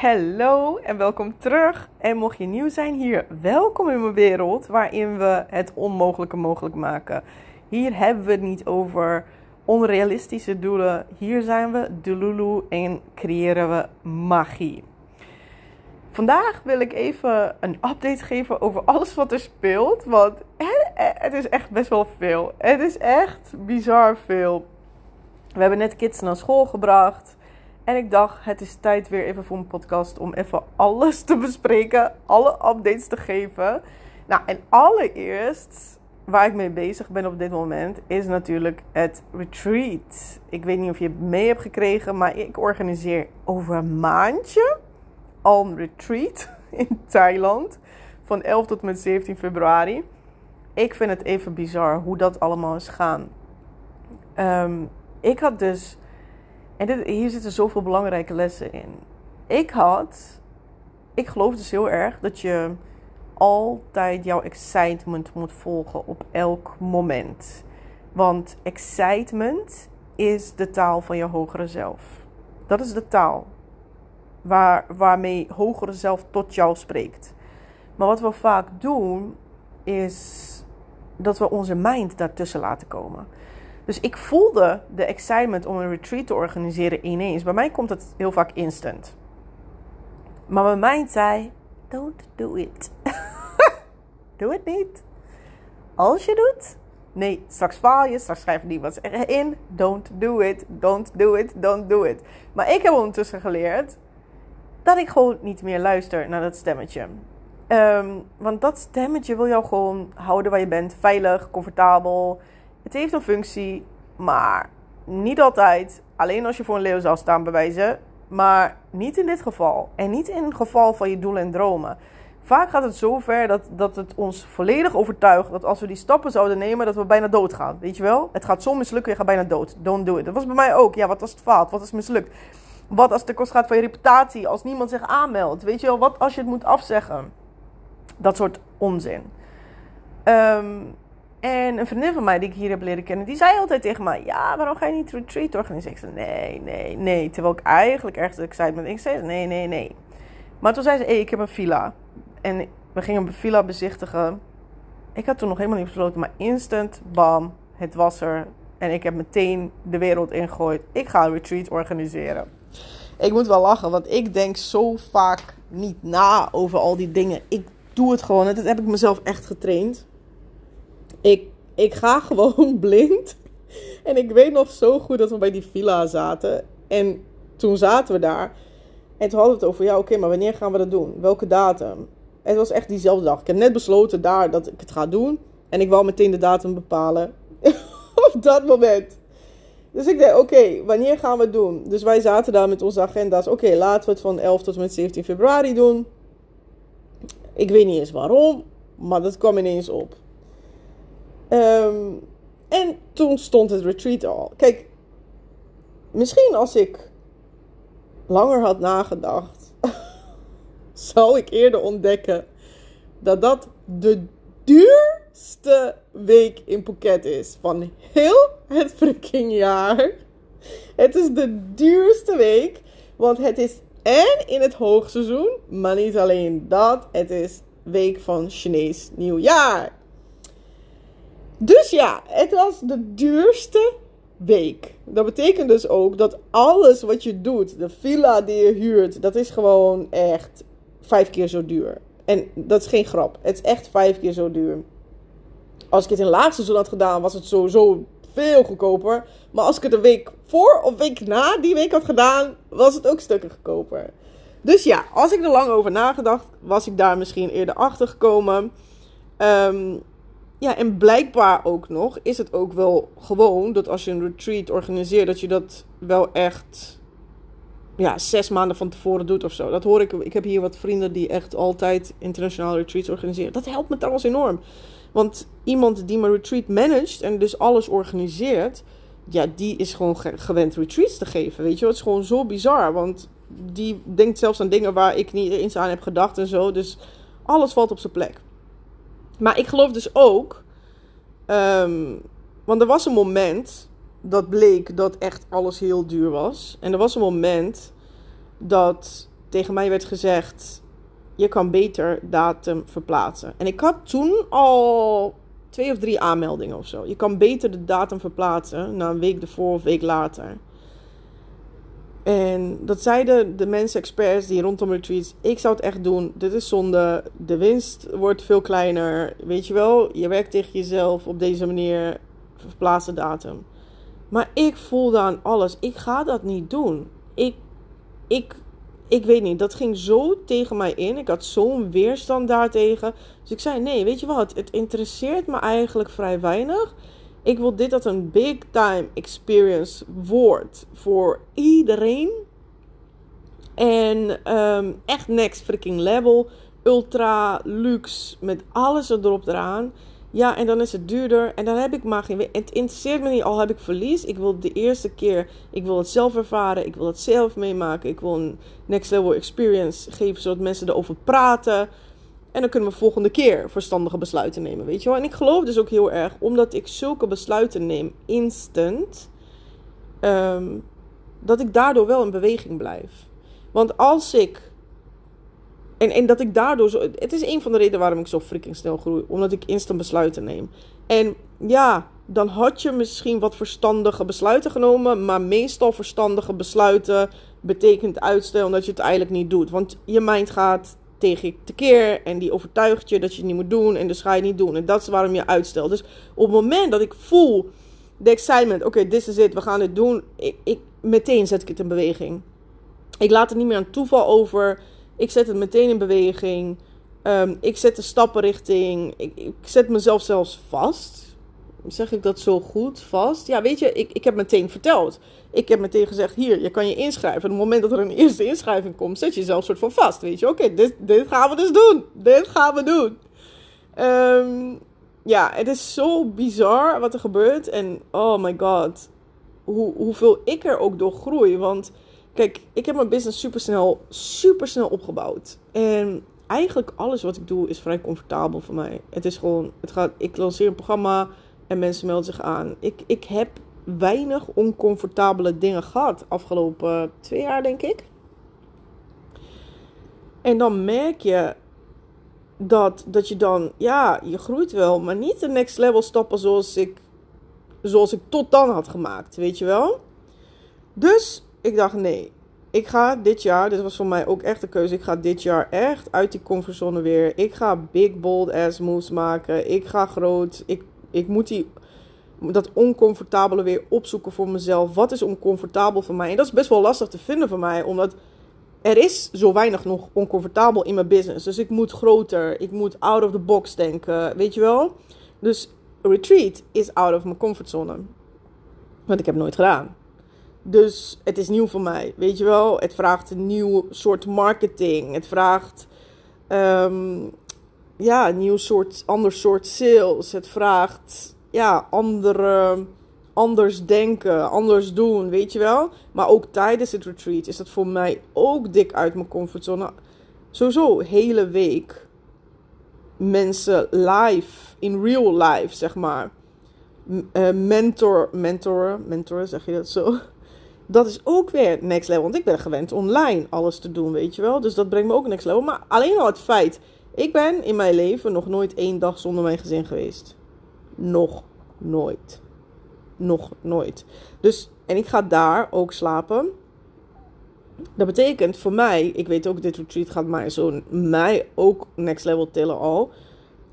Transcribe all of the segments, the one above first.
Hallo en welkom terug. En mocht je nieuw zijn hier, welkom in mijn wereld waarin we het onmogelijke mogelijk maken. Hier hebben we het niet over onrealistische doelen. Hier zijn we Delulu en creëren we magie. Vandaag wil ik even een update geven over alles wat er speelt. Want het is echt best wel veel. Het is echt bizar veel. We hebben net kids naar school gebracht. En ik dacht, het is tijd weer even voor een podcast om even alles te bespreken, alle updates te geven. Nou, en allereerst waar ik mee bezig ben op dit moment is natuurlijk het retreat. Ik weet niet of je het mee hebt gekregen, maar ik organiseer over een maandje een retreat in Thailand van 11 tot met 17 februari. Ik vind het even bizar hoe dat allemaal is gaan. Ehm, ik had dus hier zitten zoveel belangrijke lessen in. Ik had, ik geloof dus heel erg dat je altijd jouw excitement moet volgen op elk moment. Want excitement is de taal van je hogere zelf. Dat is de taal waar, waarmee hogere zelf tot jou spreekt. Maar wat we vaak doen, is dat we onze mind daartussen laten komen. Dus ik voelde de excitement om een retreat te organiseren ineens. Bij mij komt het heel vaak instant. Maar mijn mind zei: Don't do it. Doe het niet. Als je doet, nee, straks faal je, straks schrijf niet wat in. Don't do it, don't do it, don't do it. Maar ik heb ondertussen geleerd dat ik gewoon niet meer luister naar dat stemmetje. Ehm, want dat stemmetje wil jou gewoon houden waar je bent. Veilig, comfortabel. Het heeft een functie, maar niet altijd. Alleen als je voor een leeuw zou staan bewijzen. Maar niet in dit geval. En niet in het geval van je doelen en dromen. Vaak gaat het zo ver dat, dat het ons volledig overtuigt dat als we die stappen zouden nemen, dat we bijna doodgaan. Weet je wel? Het gaat zo mislukken, je gaat bijna dood. Don't do it. Dat was bij mij ook. Ja, wat als het faalt? Wat het mislukt? Wat als het de kost gaat van je reputatie? Als niemand zich aanmeldt? Weet je wel? Wat als je het moet afzeggen? Dat soort onzin. Um, en een vriendin van mij die ik hier heb leren kennen, die zei altijd tegen mij: Ja, waarom ga je niet retreat organiseren? Ik zei: Nee, nee, nee. Terwijl ik eigenlijk ergens excited ben. Ik zei: Nee, nee, nee. Maar toen zei ze: hey, ik heb een villa. En we gingen een villa bezichtigen. Ik had toen nog helemaal niet besloten, maar instant, bam, het was er. En ik heb meteen de wereld ingegooid. Ik ga een retreat organiseren. Ik moet wel lachen, want ik denk zo vaak niet na over al die dingen. Ik doe het gewoon. Dat heb ik mezelf echt getraind. Ik, ik ga gewoon blind. En ik weet nog zo goed dat we bij die villa zaten. En toen zaten we daar. En toen hadden we het over, ja oké, maar wanneer gaan we dat doen? Welke datum? Het was echt diezelfde dag. Ik heb net besloten daar dat ik het ga doen. En ik wou meteen de datum bepalen. Op dat moment. Dus ik dacht, oké, wanneer gaan we het doen? Dus wij zaten daar met onze agenda's. Oké, laten we het van 11 tot met 17 februari doen. Ik weet niet eens waarom, maar dat kwam ineens op. Ehm, en toen stond het retreat al. Kijk, misschien als ik langer had nagedacht, zou ik eerder ontdekken dat dat de duurste week in Phuket is van heel het freaking jaar. Het is de duurste week, want het is en in het hoogseizoen, maar niet alleen dat, het is week van Chinees nieuwjaar. Dus ja, het was de duurste week. Dat betekent dus ook dat alles wat je doet, de villa die je huurt, dat is gewoon echt vijf keer zo duur. En dat is geen grap. Het is echt vijf keer zo duur. Als ik het in laagseizoen had gedaan, was het sowieso veel goedkoper. Maar als ik het een week voor of week na die week had gedaan, was het ook stukken goedkoper. Dus ja, als ik er lang over nagedacht, was ik daar misschien eerder achter gekomen. Um, ja, en blijkbaar ook nog is het ook wel gewoon dat als je een retreat organiseert, dat je dat wel echt ja, zes maanden van tevoren doet of zo. Dat hoor ik. Ik heb hier wat vrienden die echt altijd internationale retreats organiseren. Dat helpt me trouwens enorm. Want iemand die mijn retreat managt en dus alles organiseert, ja, die is gewoon gewend retreats te geven. Weet je, het is gewoon zo bizar. Want die denkt zelfs aan dingen waar ik niet eens aan heb gedacht en zo. Dus alles valt op zijn plek. Maar ik geloof dus ook. Um, want er was een moment dat bleek dat echt alles heel duur was. En er was een moment dat tegen mij werd gezegd: je kan beter datum verplaatsen. En ik had toen al twee of drie aanmeldingen of zo. Je kan beter de datum verplaatsen na een week ervoor of week later. En dat zeiden de mensen, experts die rondom retreats. Ik zou het echt doen. Dit is zonde. De winst wordt veel kleiner. Weet je wel, je werkt tegen jezelf op deze manier. Verplaatst de datum. Maar ik voelde aan alles. Ik ga dat niet doen. Ik, ik, ik weet niet. Dat ging zo tegen mij in. Ik had zo'n weerstand daartegen. Dus ik zei: nee, weet je wat? Het interesseert me eigenlijk vrij weinig. Ik wil dit dat een big time experience wordt voor iedereen. En ehm, echt next freaking level. Ultra luxe met alles erop eraan. Ja, en dan is het duurder. En dan heb ik maar geen. Het interesseert me niet, al heb ik verlies. Ik wil de eerste keer. Ik wil het zelf ervaren. Ik wil het zelf meemaken. Ik wil een next level experience geven zodat mensen erover praten. En dan kunnen we volgende keer verstandige besluiten nemen, weet je wel. En ik geloof dus ook heel erg, omdat ik zulke besluiten neem instant, ehm, dat ik daardoor wel in beweging blijf. Want als ik. En, en dat ik daardoor zo. Het is een van de redenen waarom ik zo freaking snel groei. Omdat ik instant besluiten neem. En ja, dan had je misschien wat verstandige besluiten genomen. Maar meestal verstandige besluiten betekent uitstel omdat je het eigenlijk niet doet. Want je mind gaat tegen je tekeer en die overtuigt je dat je het niet moet doen en dus ga je het niet doen. En dat is waarom je uitstelt. Dus op het moment dat ik voel de excitement, oké, this is it, we gaan het doen, ik, meteen zet ik het in beweging. Ik laat het niet meer aan toeval over. Ik zet het meteen in beweging. Um, ik zet de stappen richting. Ik, ik zet mezelf zelfs vast zeg ik dat zo goed vast? Ja, weet je, ik, ik heb meteen verteld. Ik heb meteen gezegd, hier, je kan je inschrijven. En op het moment dat er een eerste inschrijving komt, zet je jezelf soort van vast. Weet je, oké, dit, dit gaan we dus doen. Dit gaan we doen. Um, ja, het is zo bizar wat er gebeurt. En oh my god, hoe, hoeveel ik er ook door groei. Want kijk, ik heb mijn business super snel, super snel opgebouwd. En eigenlijk alles wat ik doe is vrij comfortabel voor mij. Het is gewoon, het gaat, ik lanceer een programma en mensen melden zich aan. Ik, ik heb weinig oncomfortabele dingen gehad afgelopen twee jaar, denk ik. En dan merk je dat, dat je dan, ja, je groeit wel, maar niet de next level stappen zoals ik, zoals ik tot dan had gemaakt, weet je wel? Dus ik dacht, nee, ik ga dit jaar, dit was voor mij ook echt een keuze. Ik ga dit jaar echt uit die comfortzone weer. Ik ga big, bold ass moves maken. Ik ga groot. Ik ik moet die, dat oncomfortabele weer opzoeken voor mezelf. Wat is oncomfortabel voor mij? En dat is best wel lastig te vinden voor mij, omdat er is zo weinig nog oncomfortabel in mijn business. Dus ik moet groter, ik moet out of the box denken, weet je wel? Dus retreat is out of mijn comfortzone. Want ik heb nooit gedaan. Dus het is nieuw voor mij, weet je wel? Het vraagt een nieuw soort marketing. Het vraagt ehm, ja, een nieuw soort, ander soort sales. Het vraagt ja, andere, anders denken, anders doen, weet je wel. Maar ook tijdens het retreat is dat voor mij ook dik uit mijn comfortzone. Sowieso, hele week mensen live, in real life, zeg maar. Uh, mentor, mentoren, mentoren, zeg je dat zo? Dat is ook weer next level. Want ik ben gewend online alles te doen, weet je wel. Dus dat brengt me ook next level. Maar alleen al het feit ik ben in mijn leven nog nooit één dag zonder mijn gezin geweest. Nog nooit. Nog nooit. Dus, en ik ga daar ook slapen. Dat betekent voor mij, ik weet ook, dit retreat gaat mij zo, mij ook next level tillen al.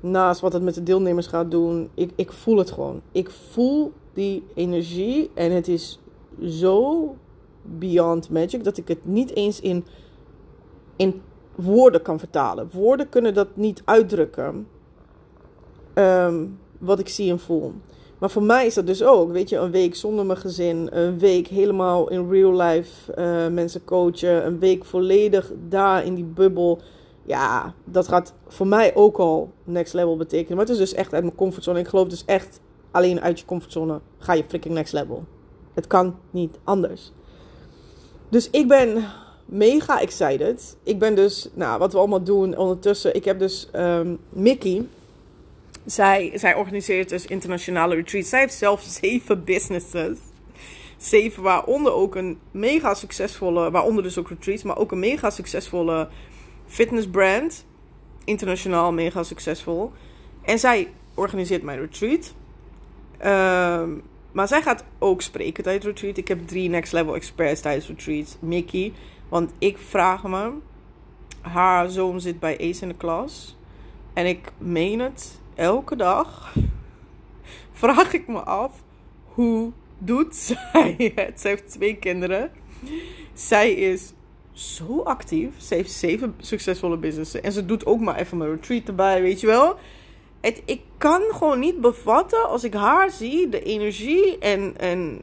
Naast wat het met de deelnemers gaat doen, ik, ik voel het gewoon. Ik voel die energie en het is zo beyond magic dat ik het niet eens in, in woorden kan vertalen. Woorden kunnen dat niet uitdrukken. Ehm, wat ik zie en voel. Maar voor mij is dat dus ook, weet je, een week zonder mijn gezin, een week helemaal in real life uh, mensen coachen, een week volledig daar in die bubbel. Ja, dat gaat voor mij ook al next level betekenen. Maar het is dus echt uit mijn comfortzone. Ik geloof dus echt alleen uit je comfortzone ga je freaking next level. Het kan niet anders. Dus ik ben mega excited. Ik ben dus, nou, wat we allemaal doen ondertussen. Ik heb dus um, Mickey. Zij, zij organiseert dus internationale retreats. Zij heeft zelf zeven businesses. zeven, waaronder ook een mega succesvolle, waaronder dus ook retreats, maar ook een mega succesvolle fitnessbrand. Internationaal mega succesvol. En zij organiseert mijn retreat. Ehm, maar zij gaat ook spreken tijdens retreat. Ik heb drie next level experts tijdens retreat. Mickey. Want ik vraag me. Haar zoon zit bij Ace in de klas. En ik meen het. Elke dag vraag ik me af. Hoe doet zij het? Ze heeft twee kinderen. Zij is zo actief. Ze heeft zeven succesvolle businessen. En ze doet ook maar even mijn retreat erbij, weet je wel. Het, ik kan gewoon niet bevatten als ik haar zie, de energie en, en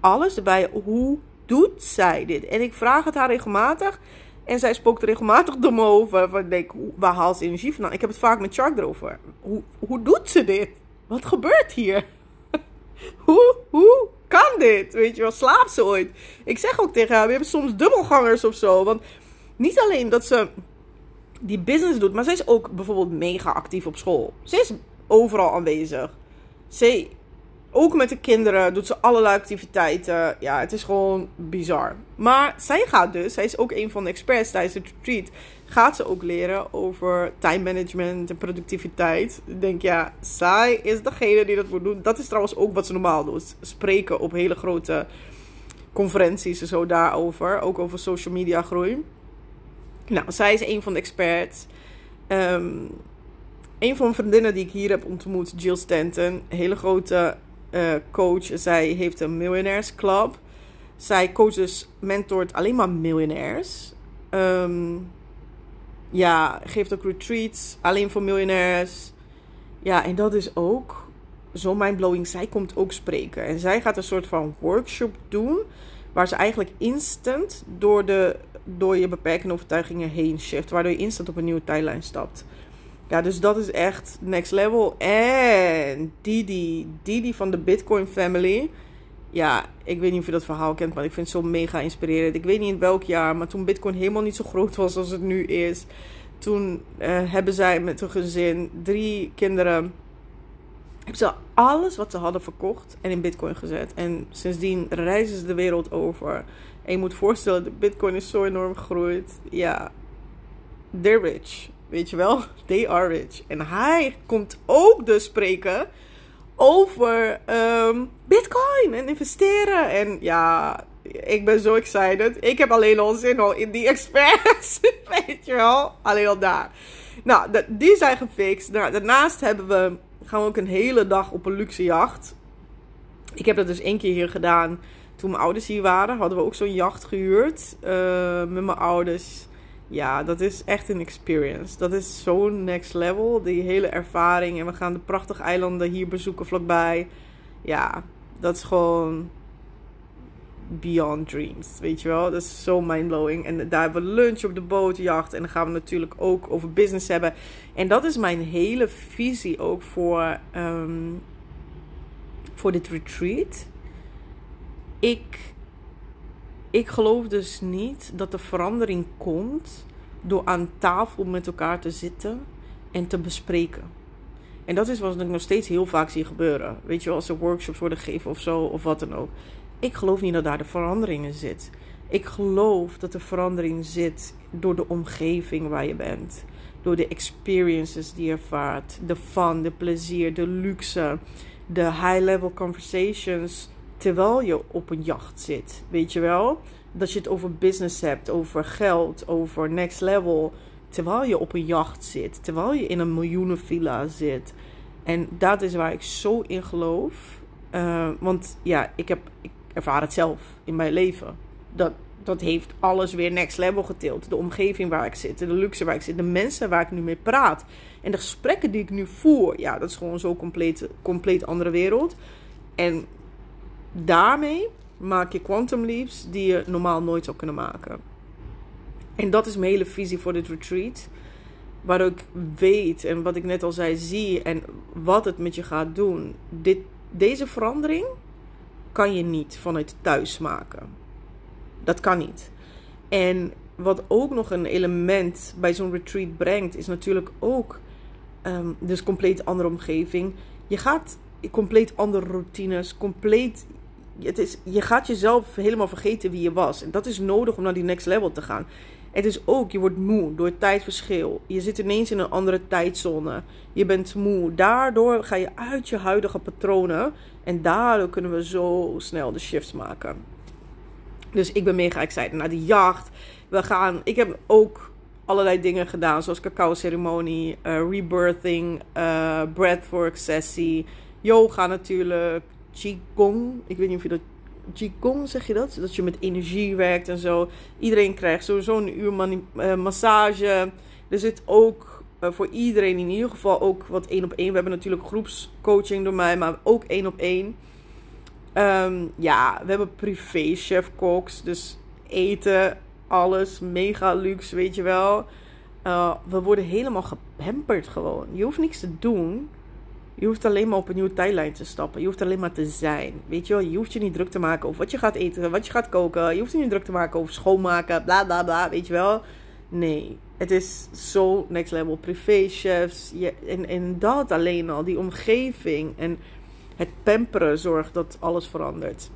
alles erbij. Hoe doet zij dit? En ik vraag het haar regelmatig. En zij spookt regelmatig dom over. Van, denk, waar haalt ze energie vandaan? Ik heb het vaak met Chuck erover. Hoe, hoe doet ze dit? Wat gebeurt hier? hoe, hoe kan dit? Weet je wel, slaapt ze ooit? Ik zeg ook tegen haar, we hebben soms dubbelgangers of zo. Want niet alleen dat ze die business doet, maar ze is ook bijvoorbeeld mega actief op school. Ze is overal aanwezig. Ze, ook met de kinderen doet ze allerlei activiteiten. Ja, het is gewoon bizar. Maar zij gaat dus, zij is ook een van de experts tijdens het retreat. Gaat ze ook leren over time management en productiviteit. Ik denk, ja, zij is degene die dat moet doen. Dat is trouwens ook wat ze normaal doet. Spreken op hele grote conferenties en zo daarover. Ook over social media groei. Nou, zij is een van de experts. Um, een van mijn vriendinnen die ik hier heb ontmoet, Jill Stanton, hele grote uh, coach. Zij heeft een Millionaires Club. Zij coacht dus, mentort alleen maar miljonairs. Um, ja, geeft ook retreats alleen voor miljonairs. Ja, en dat is ook zo mindblowing. Zij komt ook spreken. En zij gaat een soort van workshop doen. Waar ze eigenlijk instant door de door je beperkende overtuigingen heen shift. Waardoor je instant op een nieuwe tijdlijn stapt. Ja, dus dat is echt next level. En Didi, Didi van de Bitcoin Family. Ja, ik weet niet of je dat verhaal kent, maar ik vind het zo mega inspirerend. Ik weet niet in welk jaar, maar toen Bitcoin helemaal niet zo groot was als het nu is. Toen uh, hebben zij met hun gezin drie kinderen. Hebben ze alles wat ze hadden verkocht en in Bitcoin gezet. En sindsdien reizen ze de wereld over. En je moet voorstellen, de bitcoin is zo enorm gegroeid. Ja, they're rich. Weet je wel? They are rich. En hij komt ook dus spreken over um, bitcoin en investeren. En ja, ik ben zo excited. Ik heb alleen al zin al in die experts. Weet je wel? Alleen al daar. Nou, die zijn gefixt. Nou, daarnaast hebben we, gaan we ook een hele dag op een luxe jacht. Ik heb dat dus één keer hier gedaan toen mijn ouders hier waren, hadden we ook zo'n jacht gehuurd uh, met mijn ouders. Ja, dat is echt een experience. Dat is zo'n next level, die hele ervaring. En we gaan de prachtige eilanden hier bezoeken vlakbij. Ja, dat is gewoon beyond dreams, weet je wel. Dat is zo mindblowing. En daar hebben we lunch op de bootjacht. En dan gaan we natuurlijk ook over business hebben. En dat is mijn hele visie ook voor, um, voor dit retreat ik, ik geloof dus niet dat de verandering komt door aan tafel met elkaar te zitten en te bespreken. En dat is wat ik nog steeds heel vaak zie gebeuren. Weet je als er workshops worden gegeven of zo, of wat dan ook. Ik geloof niet dat daar de verandering in zit. Ik geloof dat de verandering zit door de omgeving waar je bent. Door de experiences die je ervaart. De fun, de plezier, de luxe. De high-level conversations terwijl je op een jacht zit. Weet je wel? Dat je het over business hebt, over geld, over next level. Terwijl je op een jacht zit. Terwijl je in een miljoenenvilla zit. En dat is waar ik zo in geloof. Uh, want ja, ik, heb, ik ervaar het zelf in mijn leven. Dat, dat heeft alles weer next level getild. De omgeving waar ik zit, de luxe waar ik zit, de mensen waar ik nu mee praat. En de gesprekken die ik nu voer. Ja, dat is gewoon zo'n compleet, compleet andere wereld. En daarmee maak je quantum leaps die je normaal nooit zou kunnen maken. En dat is mijn hele visie voor dit retreat. Waar ik weet en wat ik net al zei, zie en wat het met je gaat doen. Dit, deze verandering kan je niet vanuit thuis maken. Dat kan niet. En wat ook nog een element bij zo'n retreat brengt, is natuurlijk ook um, dus compleet andere omgeving. Je gaat compleet andere routines, compleet het is, je gaat jezelf helemaal vergeten wie je was. En dat is nodig om naar die next level te gaan. Het is ook, je wordt moe door het tijdverschil. Je zit ineens in een andere tijdzone. Je bent moe. Daardoor ga je uit je huidige patronen. En daardoor kunnen we zo snel de shifts maken. Dus ik ben mega excited naar die jacht. We gaan, ik heb ook allerlei dingen gedaan, zoals cacao ceremonie, uh, rebirthing, uh, breathwork sessie, yoga natuurlijk, qigong. Ik weet niet of je dat qigong zeg je dat, dat je met energie werkt en zo. Iedereen krijgt sowieso een uur uh, massage. Er zit ook voor iedereen in ieder geval ook wat één op één. We hebben natuurlijk groepscoaching door mij, maar ook één op één. Ehm, ja, we hebben privé chef dus eten alles mega luxe, weet je wel. Uh, we worden helemaal gepamperd gewoon. Je hoeft niks te doen. Je hoeft alleen maar op een nieuwe tijdlijn te stappen. Je hoeft alleen maar te zijn. Weet je wel, je hoeft je niet druk te maken over wat je gaat eten, wat je gaat koken. Je hoeft je niet druk te maken over schoonmaken, bla bla bla, weet je wel. Nee, het is zo next level. Privéchefs. En, en dat alleen al, die omgeving en het pamperen zorgt dat alles verandert.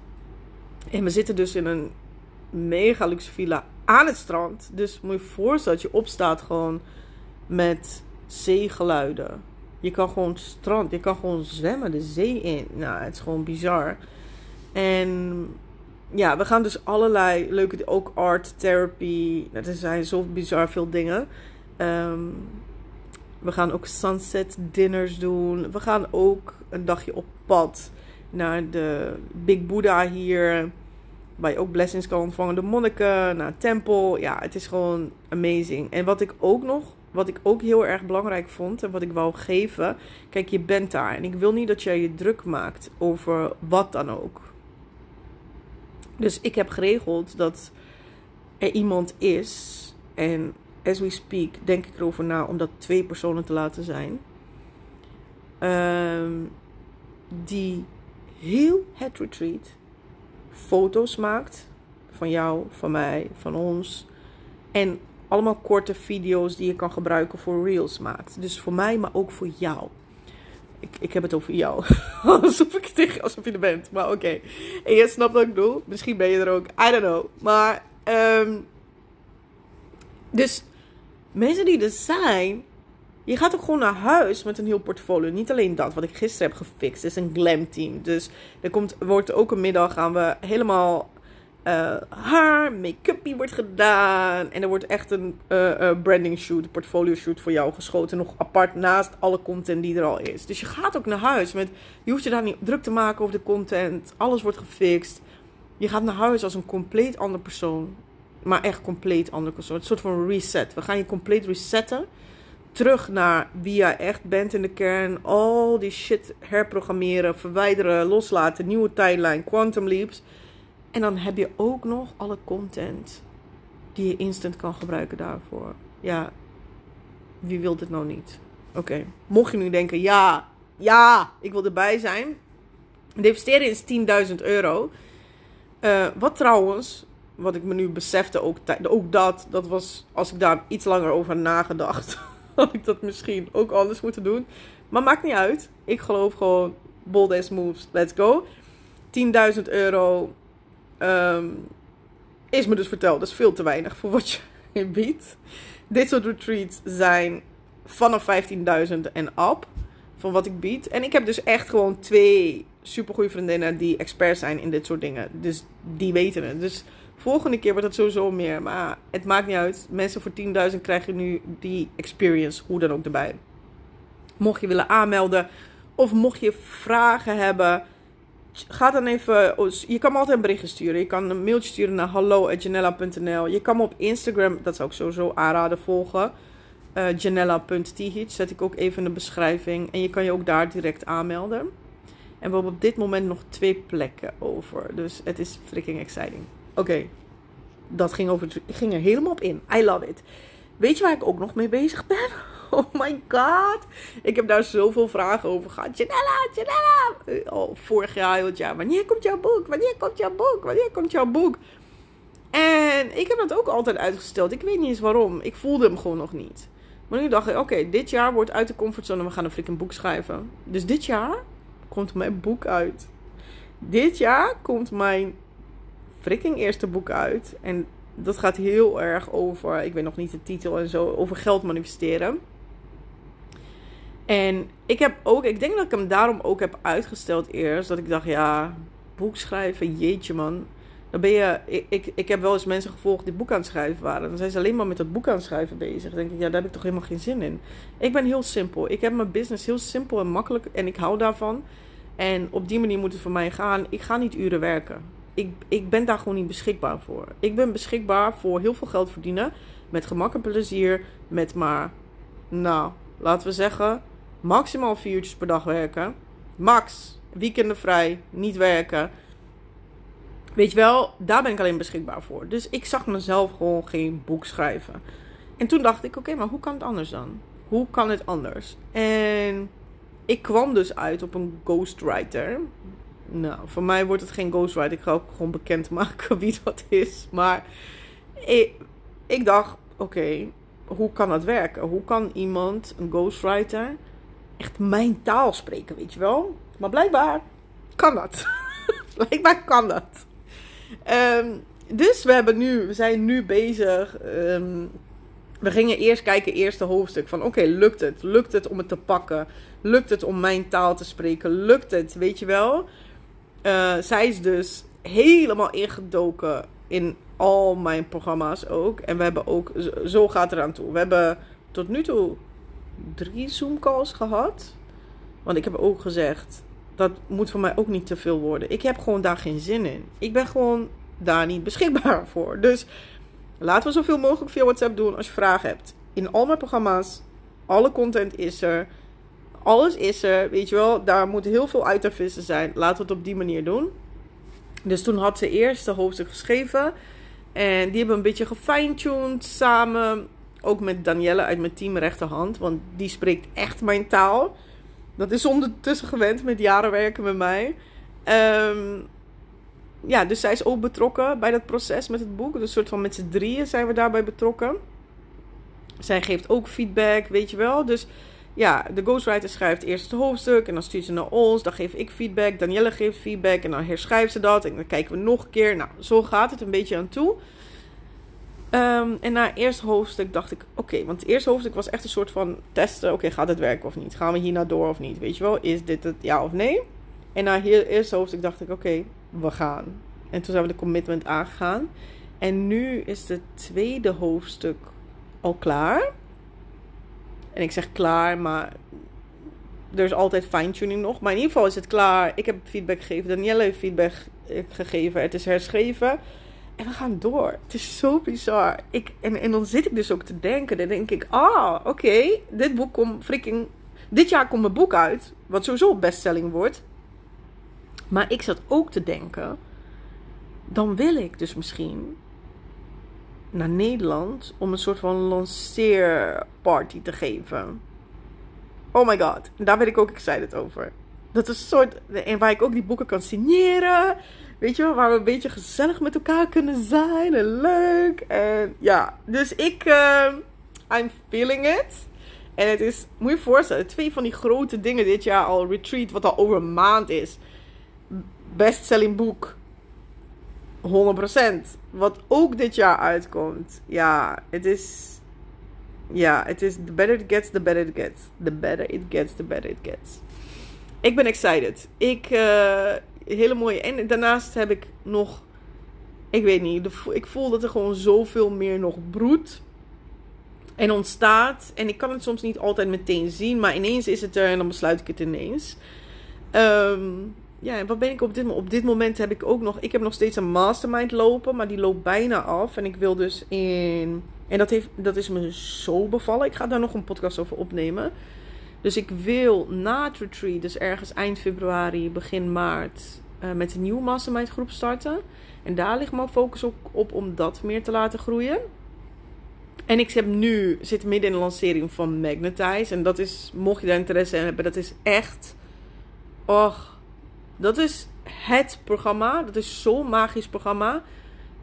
En we zitten dus in een mega luxe villa aan het strand. Dus moet je voorstellen dat je opstaat gewoon met zeegeluiden. Je kan gewoon strand, je kan gewoon zwemmen de zee in. Nou, het is gewoon bizar. En ja, we gaan dus allerlei leuke, ook art therapy. Nou, er zijn zo bizar veel dingen. Ehm, we gaan ook sunset dinners doen. We gaan ook een dagje op pad naar de Big Buddha hier. Waar je ook blessings kan ontvangen. De monniken, naar tempel. Ja, het is gewoon amazing. En wat ik ook nog, wat ik ook heel erg belangrijk vond en wat ik wou geven. Kijk, je bent daar. En ik wil niet dat jij je druk maakt over wat dan ook. Dus ik heb geregeld dat er iemand is. En as we speak, denk ik erover na om dat twee personen te laten zijn. Ehm, die heel het retreat foto's maakt. Van jou, van mij, van ons. En allemaal korte video's die je kan gebruiken voor reels maakt. Dus voor mij, maar ook voor jou. Ik, ik heb het over jou. alsof ik tegen, alsof je er bent. Maar oké. En je snapt wat ik bedoel. Misschien ben je er ook. I don't know. Maar, um, dus mensen die er zijn, je gaat ook gewoon naar huis met een heel portfolio. Niet alleen dat, wat ik gisteren heb gefixt. Is een glam team. Dus er komt, wordt ook een middag gaan we helemaal uh, haar, make-up wordt gedaan. En er wordt echt een uh, branding shoot, portfolio shoot voor jou geschoten. Nog apart naast alle content die er al is. Dus je gaat ook naar huis met, je hoeft je daar niet druk te maken over de content. Alles wordt gefixt. Je gaat naar huis als een compleet andere persoon. Maar echt compleet andere persoon. Een soort van reset. We gaan je compleet resetten terug naar wie jij echt bent in de kern. Al die shit herprogrammeren, verwijderen, loslaten, nieuwe tijdlijn, quantum leaps. En dan heb je ook nog alle content die je instant kan gebruiken daarvoor. Ja, wie wil dit nou niet? Oké, mocht je nu denken, ja, ja, ik wil erbij zijn. De investering is 10.000 euro. Uh, wat trouwens, wat ik me nu besefte, ook, ook dat, dat was als ik daar iets langer over nagedacht had ik dat misschien ook anders moeten doen. Maar maakt niet uit. Ik geloof gewoon, bold as moves, let's go. 10.000 euro um, is me dus verteld. Dat is veel te weinig voor wat je biedt. Dit soort retreats zijn vanaf 15.000 en up. Van wat ik bied. En ik heb dus echt gewoon twee supergoeie vriendinnen die expert zijn in dit soort dingen. Dus die weten het. Dus Volgende keer wordt het sowieso meer. Maar het maakt niet uit. Mensen voor 10.000 krijgen nu die experience. Hoe dan ook erbij. Mocht je willen aanmelden. Of mocht je vragen hebben. Ga dan even. Oh, je kan me altijd een berichtje sturen. Je kan een mailtje sturen naar hallo.janella.nl. Je kan me op Instagram. Dat zou ik sowieso aanraden volgen. Uh, zet ik ook even in de beschrijving. En je kan je ook daar direct aanmelden. En we hebben op dit moment nog twee plekken over. Dus het is freaking exciting. Oké, dat ging, over, ging er helemaal op in. I love it. Weet je waar ik ook nog mee bezig ben? Oh my god. Ik heb daar zoveel vragen over gehad. Janella, Janella. Oh, vorig jaar, heel het jaar. Wanneer komt jouw boek? Wanneer komt jouw boek? Wanneer komt jouw boek? En ik heb dat ook altijd uitgesteld. Ik weet niet eens waarom. Ik voelde hem gewoon nog niet. Maar nu dacht ik, oké, dit jaar wordt uit de comfortzone. We gaan een freaking boek schrijven. Dus dit jaar komt mijn boek uit. dit jaar komt mijn freaking eerste boek uit. En dat gaat heel erg over, ik weet nog niet de titel en zo, over geld manifesteren. En ik heb ook, ik denk dat ik hem daarom ook heb uitgesteld eerst. Dat ik dacht, ja, boek schrijven, jeetje man. Dan ben je, ik, ik, ik heb wel eens mensen gevolgd die boek aan het schrijven waren. Dan zijn ze alleen maar met het boek aan het schrijven bezig. Dan denk ik, ja, daar heb ik toch helemaal geen zin in. Ik ben heel simpel. Ik heb mijn business heel simpel en makkelijk en ik hou daarvan. En op die manier moet het voor mij gaan. Ik ga niet uren werken. Ik, ik ben daar gewoon niet beschikbaar voor. Ik ben beschikbaar voor heel veel geld verdienen. Met gemak en plezier. Met maar, nou, laten we zeggen, maximaal vier uurtjes per dag werken. Max. Weekenden vrij. Niet werken. Weet je wel, daar ben ik alleen beschikbaar voor. Dus ik zag mezelf gewoon geen boek schrijven. En toen dacht ik, oké, maar hoe kan het anders dan? Hoe kan het anders? En ik kwam dus uit op een ghostwriter. Nou, voor mij wordt het geen ghostwriter. Ik ga ook gewoon bekendmaken wie dat is. Maar ik, ik dacht, oké, hoe kan dat werken? Hoe kan iemand, een ghostwriter, mijn taal spreken, weet je wel? Maar blijkbaar kan dat. blijkbaar kan dat. Ehm, dus we, hebben nu, we zijn nu bezig. Ehm, we gingen eerst kijken, eerste hoofdstuk. Van oké, lukt het? Lukt het om het te pakken? Lukt het om mijn taal te spreken? Lukt het? Weet je wel? Uh, zij is dus helemaal ingedoken in al mijn programma's ook. En we hebben ook, zo gaat het eraan toe. We hebben tot nu toe drie Zoom calls gehad. Want ik heb ook gezegd, dat moet voor mij ook niet te veel worden. Ik heb gewoon daar geen zin in. Ik ben gewoon daar niet beschikbaar voor. Dus laten we zoveel mogelijk via WhatsApp doen als je vragen hebt. In al mijn programma's, alle content is er. Alles is er, weet je wel. Daar moet heel veel uit te vissen zijn. Laten we het op die manier doen. Dus toen had ze eerst de hoofdstuk geschreven. En die hebben een beetje gefine-tuned samen. Ook met Danielle uit mijn team rechterhand. Want die spreekt echt mijn taal. Dat is ondertussen gewend met jaren werken met mij. Ehm, ja, dus zij is ook betrokken bij dat proces met het boek. Dus een soort van met z'n drieën zijn we daarbij betrokken. Zij geeft ook feedback, weet je wel. Dus ja, de ghostwriter schrijft eerst het hoofdstuk en dan stuurt ze naar ons. Dan geef ik feedback, Danielle geeft feedback en dan herschrijft ze dat. En dan kijken we nog een keer. Nou, zo gaat het een beetje aan toe. Ehm, en na het eerste hoofdstuk dacht ik, oké, want het eerste hoofdstuk was echt een soort van testen. Oké, gaat het werken of niet? Gaan we hier naar door of niet? Weet je wel, is dit het ja of nee? En na het eerste hoofdstuk dacht ik, oké, we gaan. En toen zijn we de commitment aangegaan. En nu is het tweede hoofdstuk al klaar. En ik zeg klaar, maar er is altijd fine-tuning nog. Maar in ieder geval is het klaar. Ik heb feedback gegeven. Danielle heeft feedback gegeven. Het is herschreven. En we gaan door. Het is zo bizar. Ik, en, en dan zit ik dus ook te denken. Dan denk ik, ah, oké. dit boek komt freaking... Dit jaar komt mijn boek uit. Wat sowieso bestselling wordt. Maar ik zat ook te denken. Dan wil ik dus misschien naar Nederland om een soort van lanceerparty te geven. Oh my god, daar ben ik ook excited over. Dat is een soort. En waar ik ook die boeken kan signeren. Weet je wel, waar we een beetje gezellig met elkaar kunnen zijn. En leuk. En ja, dus ik. Uh, I'm feeling it. En het is, moet je je voorstellen, twee van die grote dingen dit jaar al. Retreat, wat al over een maand is. Bestselling boek. 100%. Wat ook dit jaar uitkomt. Ja, het is. Ja, het is. The better it gets, the better it gets. The better it gets, the better it gets. Ik ben excited. Ik. Uh, hele mooie. En daarnaast heb ik nog. Ik weet niet. ik voel dat er gewoon zoveel meer nog broedt. En ontstaat. En ik kan het soms niet altijd meteen zien. Maar ineens is het er en dan besluit ik het ineens. Um, ja, en wat ben ik op dit moment? Op dit moment heb ik ook nog. Ik heb nog steeds een mastermind lopen. Maar die loopt bijna af. En ik wil dus in. En dat, heeft, dat is me zo bevallen. Ik ga daar nog een podcast over opnemen. Dus ik wil na het retreat, dus ergens eind februari, begin maart, uh, met een nieuwe mastermind groep starten. En daar ligt mijn focus ook op om dat meer te laten groeien. En ik heb nu, zit midden in de lancering van Magnetize. En dat is, mocht je daar interesse in hebben, dat is echt. Och, dat is het programma. Dat is zo'n magisch programma.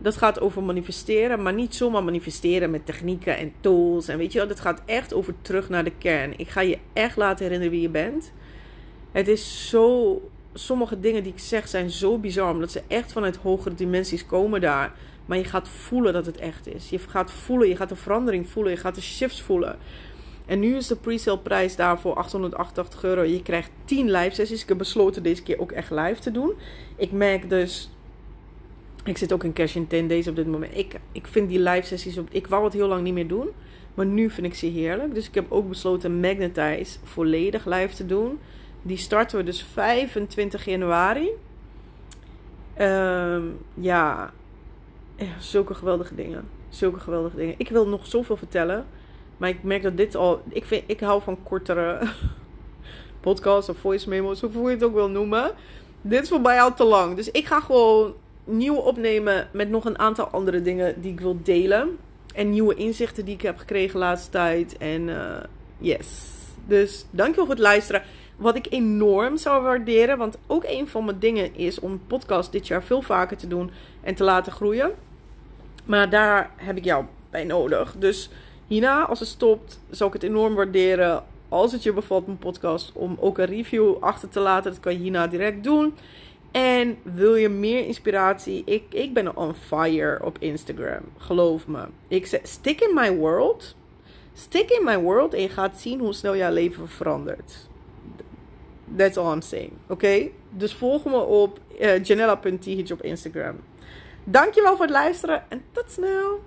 Dat gaat over manifesteren, maar niet zomaar manifesteren met technieken en tools. En weet je wel, dat gaat echt over terug naar de kern. Ik ga je echt laten herinneren wie je bent. Het is zo sommige dingen die ik zeg zijn zo bizar. Omdat ze echt vanuit hogere dimensies komen daar. Maar je gaat voelen dat het echt is. Je gaat voelen, je gaat de verandering voelen. Je gaat de shifts voelen. En nu is de pre-sale prijs daarvoor 888 euro. Je krijgt 10 live sessies. Ik heb besloten deze keer ook echt live te doen. Ik merk dus... Ik zit ook in cash in 10 days op dit moment. Ik, ik vind die live sessies... Op, ik wou het heel lang niet meer doen. Maar nu vind ik ze heerlijk. Dus ik heb ook besloten Magnetize volledig live te doen. Die starten we dus 25 januari. Um, ja, zulke geweldige dingen. Zulke geweldige dingen. Ik wil nog zoveel vertellen. Maar ik merk dat dit al. Ik, vind, ik hou van kortere podcasts of voice memos, hoe je het ook wil noemen. Dit is voor mij al te lang. Dus ik ga gewoon nieuwe opnemen met nog een aantal andere dingen die ik wil delen. En nieuwe inzichten die ik heb gekregen de laatste tijd. En uh, yes. Dus dankjewel voor het luisteren. Wat ik enorm zou waarderen. Want ook een van mijn dingen is om podcast dit jaar veel vaker te doen. En te laten groeien. Maar daar heb ik jou bij nodig. Dus hierna, als het stopt, zou ik het enorm waarderen. Als het je bevalt, mijn podcast, om ook een review achter te laten. Dat kan je hierna direct doen. En wil je meer inspiratie? Ik, ik ben on fire op Instagram. Geloof me. Ik zeg, stick in my world. Stick in my world en je gaat zien hoe snel jouw leven verandert. That's all I'm saying. Oké? Dus volg me op uh, op Instagram. Dankjewel voor het luisteren en tot snel.